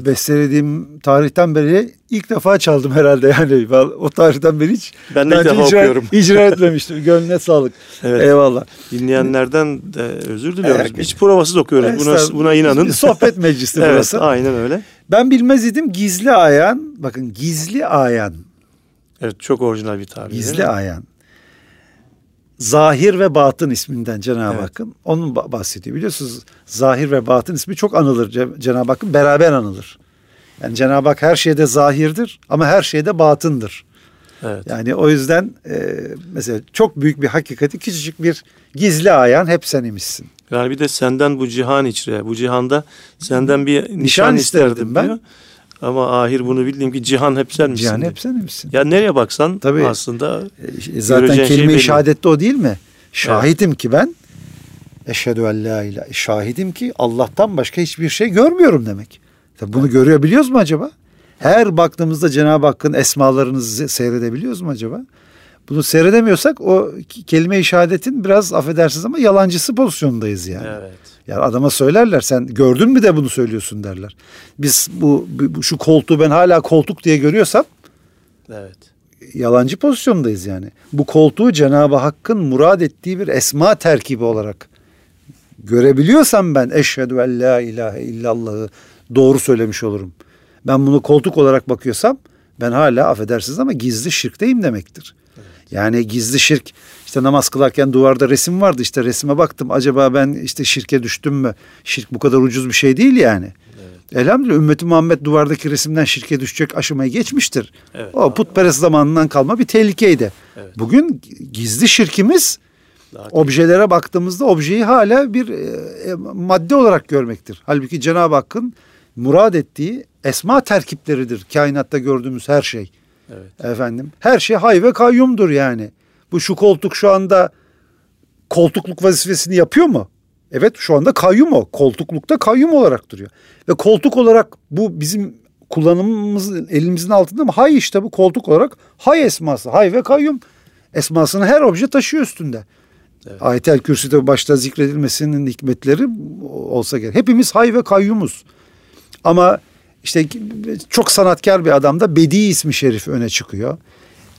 Evet. Bestelediğim tarihten beri ilk defa çaldım herhalde yani. O tarihten beri hiç Ben de ilk defa icra, okuyorum. icra etmemiştim. Gönlüne sağlık. Evet. Eyvallah. Dinleyenlerden de özür diliyoruz. Evet. Hiç provasız okuyoruz. Buna, buna inanın. Sohbet meclisi evet, burası. aynen öyle. Ben bilmez idim gizli ayan. Bakın gizli ayan. Evet, çok orijinal bir tabir. Gizli ayan. Zahir ve batın isminden Cenab-ı Evet. Hakk'ın. Onun ba- bahsediyor. Biliyorsunuz zahir ve batın ismi çok anılır Ce- Cenab-ı Hakk'ın. Beraber anılır. Yani Cenab-ı Hak her şeyde zahirdir ama her şeyde batındır. Evet. Yani o yüzden e, mesela çok büyük bir hakikati küçücük bir gizli ayan hep sen imişsin. Yani bir de senden bu cihan içre, bu cihanda senden bir nişan, Nişan isterdim isterdim ben. ben. Ama ahir bunu bildiğim ki cihan hep sen misin? Cihan diyor. hep sen imişsin. Ya nereye baksan Tabii. aslında E, Zaten Göreceğin şey kelime-i şehadette o değil mi? Şahidim ki ben eşhedü en la ilahe. Şahidim ki Allah'tan başka hiçbir şey görmüyorum demek. Tabii bunu görüyor biliyoruz mu acaba? Her baktığımızda Cenab-ı Hakk'ın esmalarını seyredebiliyoruz mu acaba? Bunu seyredemiyorsak o kelime-i şehadetin biraz affedersiniz ama yalancısı pozisyondayız yani. evet. Yani adama söylerler sen gördün mü de bunu söylüyorsun derler. Biz bu, bu şu koltuğu ben hala koltuk diye görüyorsam Evet. yalancı pozisyondayız yani. Bu koltuğu Cenab-ı Hakk'ın murad ettiği bir esma terkibi olarak görebiliyorsam ben eşhedü en la ilahe illallah'ı doğru söylemiş olurum. Ben bunu koltuk olarak bakıyorsam ben hala affedersiniz ama gizli şirkteyim demektir. Yani gizli şirk işte namaz kılarken duvarda resim vardı işte resime baktım acaba ben işte şirke düştüm mü? Şirk bu kadar ucuz bir şey değil yani. Elhamdülillah ümmeti Muhammed duvardaki resimden şirke düşecek aşamayı geçmiştir. Evet. O putperest zamanından kalma bir tehlikeydi. Evet. Bugün gizli şirkimiz Daha objelere baktığımızda objeyi hala bir e, e, madde olarak görmektir. Halbuki Cenab-ı Hakk'ın murad ettiği esma terkipleridir kainatta gördüğümüz her şey. Evet. Efendim her şey hay ve kayyumdur yani. Bu şu koltuk şu anda koltukluk vazifesini yapıyor mu? Evet şu anda kayyum o. Koltuklukta kayyum olarak duruyor. Ve koltuk olarak bu bizim kullanımımızın elimizin altında mı? Hay işte bu koltuk olarak hay esması. Hay ve kayyum esmasını her obje taşıyor üstünde. Evet. Ayet-el Kürsü'de başta zikredilmesinin hikmetleri olsa gerek. Hepimiz hay ve kayyumuz. Ama işte çok sanatkar bir adamda Bedi ismi şerif öne çıkıyor.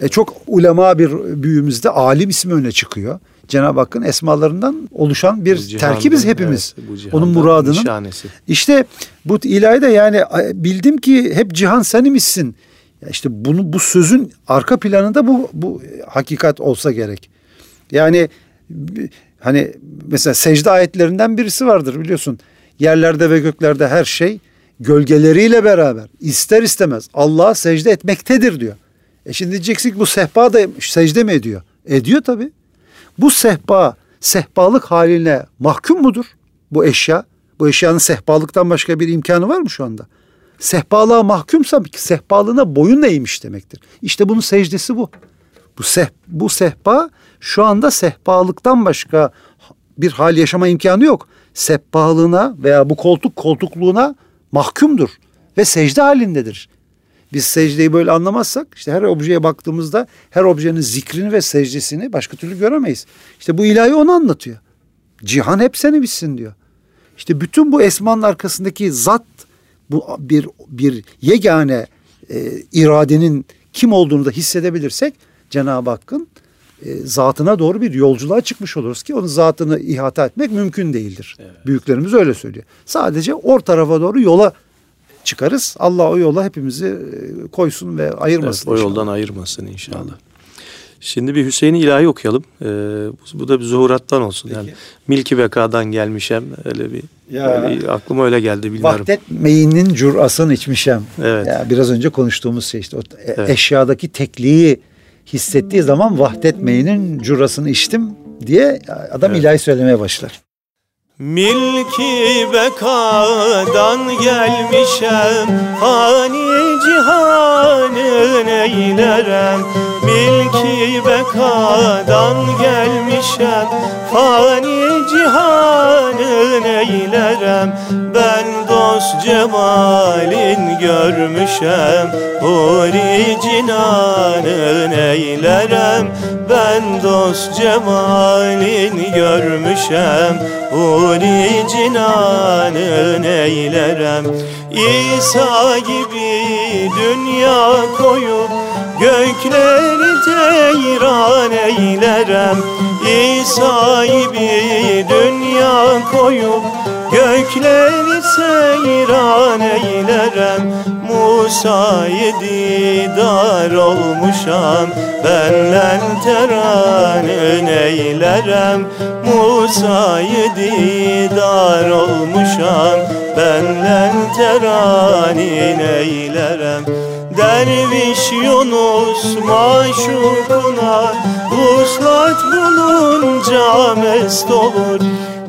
E çok ulema bir büyüğümüzde alim ismi öne çıkıyor. Cenab-ı Hakk'ın esmalarından oluşan bir Bu cihanın- terkibiz hepimiz. evet, Onun muradının. nişanesi. İşte bu ilahide yani bildim ki hep cihan sen imişsin. Ya işte bunu bu sözün arka planında bu bu hakikat olsa gerek. Yani hani mesela secde ayetlerinden birisi vardır biliyorsun. Yerlerde ve göklerde her şey gölgeleriyle beraber ister istemez Allah'a secde etmektedir diyor. E şimdi diyeceksin ki bu sehpa da secde mi ediyor? Ediyor tabi. Bu sehpa sehpalık haline mahkum mudur? Bu eşya. Bu eşyanın sehpalıktan başka bir imkanı var mı şu anda? Sehpalığa mahkumsa sehpalığına boyun eğmiş demektir. İşte bunun secdesi bu. Bu, seh, bu sehpa şu anda sehpalıktan başka bir hal yaşama imkanı yok. Sehpalığına veya bu koltuk koltukluğuna mahkumdur ve secde halindedir. Biz secdeyi böyle anlamazsak işte her objeye baktığımızda her objenin zikrini ve secdesini başka türlü göremeyiz. İşte bu ilahi onu anlatıyor. Cihan hep seni bitsin diyor. İşte bütün bu esmanın arkasındaki zat bu bir bir yegane e, iradenin kim olduğunu da hissedebilirsek Cenab-ı Hakk'ın e, zatına doğru bir yolculuğa çıkmış oluruz ki onun zatını ihata etmek mümkün değildir. Evet. Büyüklerimiz öyle söylüyor. Sadece or tarafa doğru yola çıkarız. Allah o yola hepimizi e, koysun ve ayırmasın. Evet, o yoldan ayırmasın inşallah. Evet. Şimdi bir Hüseyin ilahi okuyalım. Ee, bu da bir zuhurattan olsun. Peki. Yani milki bekadan gelmişem öyle bir ya, öyle, aklıma öyle geldi bilmiyorum. Vahdet meyinin curasını içmişem. Evet. Ya, biraz önce konuştuğumuz şey işte o evet. eşyadaki tekliği hissettiği zaman vahdet meyinin curasını içtim diye adam evet. ilahi söylemeye başlar. Milki bekadan gelmişem Hani cihanın eylerem Milki bekadan gelmişem Hani cihanın eylerem Ben dost cemalin görmüşem Huri cinanın eylerem Ben dost cemalin görmüşem Huri cinanın eylerem. İsa gibi dünya koyup Gökleri teyran eylerem. İsa gibi dünya koyup Gökleri seyran eylerem Musa'yı didar olmuşam. Benlen teranın eylerem Musa'yı didar olmuşam. Benlen teranin eylerem. Derviş Yunus maşukuna Vuslat bulunca mest olur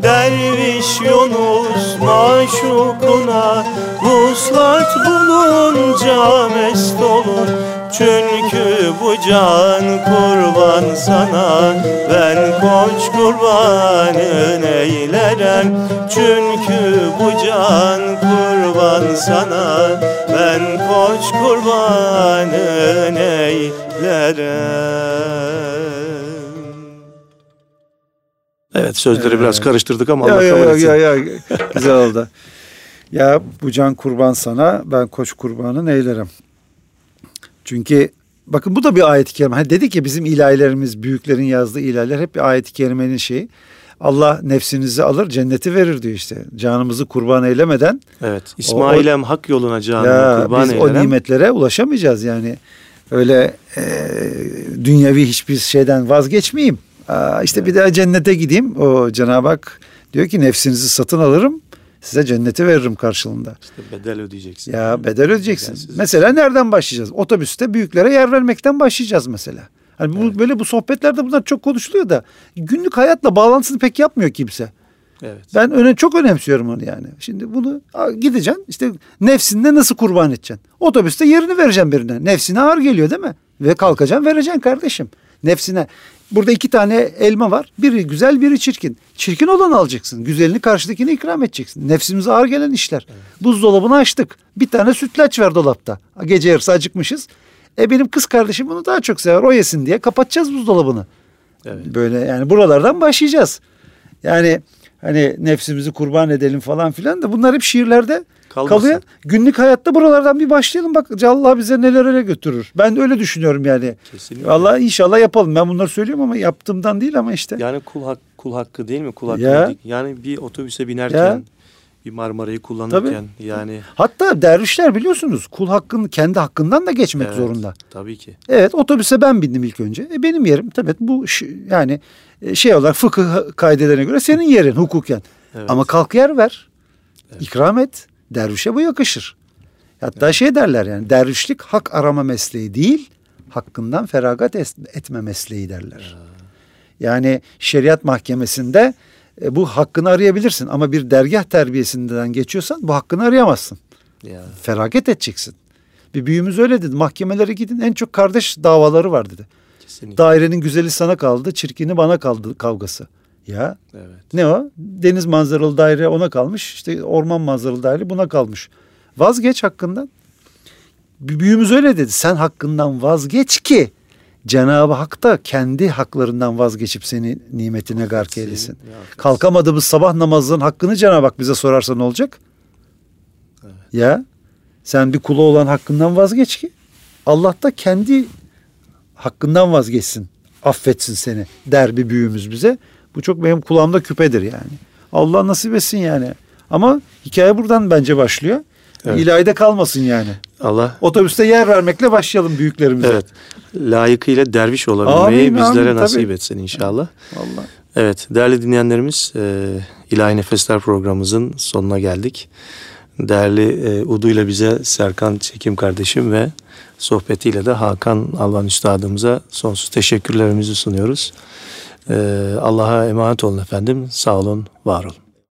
Derviş Yunus maşukuna Vuslat bulunca mest olur. Çünkü bu can kurban sana Ben koç kurbanın eylerem. Çünkü bu can kurban sana Ben koç kurbanın eylerem Evet sözleri ee, biraz karıştırdık ama ya, Allah ya, kabul etsin. Ya, ya, güzel oldu. ya bu can kurban sana ben koç kurbanın eylerim. Çünkü bakın bu da bir ayet-i kerime. Hani dedik ya bizim ilahilerimiz büyüklerin yazdığı ilahiler hep bir ayet-i kerimenin şeyi. Allah nefsinizi alır cenneti verir diyor işte. Canımızı kurban eylemeden. Evet. İsmail'em hak yoluna canımı kurban biz eylerim. o nimetlere ulaşamayacağız yani. Öyle e, dünyevi hiçbir şeyden vazgeçmeyeyim. İşte evet. bir daha cennete gideyim. O Cenab-ı Hak diyor ki nefsinizi satın alırım. Size cenneti veririm karşılığında. İşte bedel ödeyeceksin. Ya bedel ödeyeceksin. Bedelsiz. Mesela nereden başlayacağız? Otobüste büyüklere yer vermekten başlayacağız mesela. Hani evet. bu, böyle bu sohbetlerde bunlar çok konuşuluyor da günlük hayatla bağlantısını pek yapmıyor kimse. Evet. Ben öne çok önemsiyorum onu yani. Şimdi bunu gideceksin işte nefsinde nasıl kurban edeceksin? Otobüste yerini vereceğim birine. Nefsine ağır geliyor değil mi? Ve kalkacaksın vereceksin kardeşim. Nefsine. Burada iki tane elma var. Biri güzel biri çirkin. Çirkin olanı alacaksın. Güzelini karşıdakine ikram edeceksin. Nefsimize ağır gelen işler. Evet. Buzdolabını açtık. Bir tane sütlaç var dolapta. Gece yarısı acıkmışız. E benim kız kardeşim bunu daha çok sever. O yesin diye kapatacağız buzdolabını. Evet. Böyle yani buralardan başlayacağız. Yani hani nefsimizi kurban edelim falan filan da bunlar hep şiirlerde Kalmasın. kalıyor. Günlük hayatta buralardan bir başlayalım bak Allah bize nelere götürür. Ben öyle düşünüyorum yani. Kesinlikle. Allah inşallah yapalım. Ben bunları söylüyorum ama yaptığımdan değil ama işte. Yani kul, hak, kul hakkı değil mi? Kul hakkı ya. Yani bir otobüse binerken ya. Bir Marmara'yı kullanırken tabii. yani. Hatta dervişler biliyorsunuz kul hakkını kendi hakkından da geçmek evet, zorunda. Tabii ki. Evet otobüse ben bindim ilk önce. E benim yerim tabii bu yani e, şey olarak fıkıh kaidelerine göre senin yerin hukuken. Evet. Ama kalk yer ver. Evet. İkram et. Dervişe bu yakışır. Hatta evet. şey derler yani dervişlik hak arama mesleği değil, hakkından feragat etme mesleği derler. Yani şeriat mahkemesinde e, bu hakkını arayabilirsin ama bir dergah terbiyesinden geçiyorsan bu hakkını arayamazsın. Ya. Feragat edeceksin. Bir büyüğümüz öyle dedi. Mahkemelere gidin en çok kardeş davaları var dedi. Kesinlikle. Dairenin güzeli sana kaldı, çirkini bana kaldı kavgası. Ya evet. ne o? Deniz manzaralı daire ona kalmış. İşte orman manzaralı daire buna kalmış. Vazgeç hakkından. Büyüğümüz öyle dedi. Sen hakkından vazgeç ki Cenab-ı Hak da kendi haklarından vazgeçip seni nimetine gark eylesin. Kalkamadığımız sabah namazının hakkını Cenab-ı Hak bize sorarsa ne olacak? Evet. Ya Sen bir kulu olan hakkından vazgeç ki Allah da kendi hakkından vazgeçsin. Affetsin seni der bir büyüğümüz bize. Bu çok benim kulağımda küpedir yani. Allah nasip etsin yani. Ama hikaye buradan bence başlıyor. Evet. İlahide kalmasın yani. Allah Otobüste yer vermekle başlayalım büyüklerimize. evet layıkıyla derviş olabilmeyi Amin, bizlere amin, nasip tabii. etsin inşallah. Allah. Evet değerli dinleyenlerimiz e, İlahi Nefesler programımızın sonuna geldik. Değerli e, Udu ile bize Serkan Çekim kardeşim ve sohbetiyle de Hakan Alvan Üstadımıza sonsuz teşekkürlerimizi sunuyoruz. E, Allah'a emanet olun efendim. Sağ olun, var olun.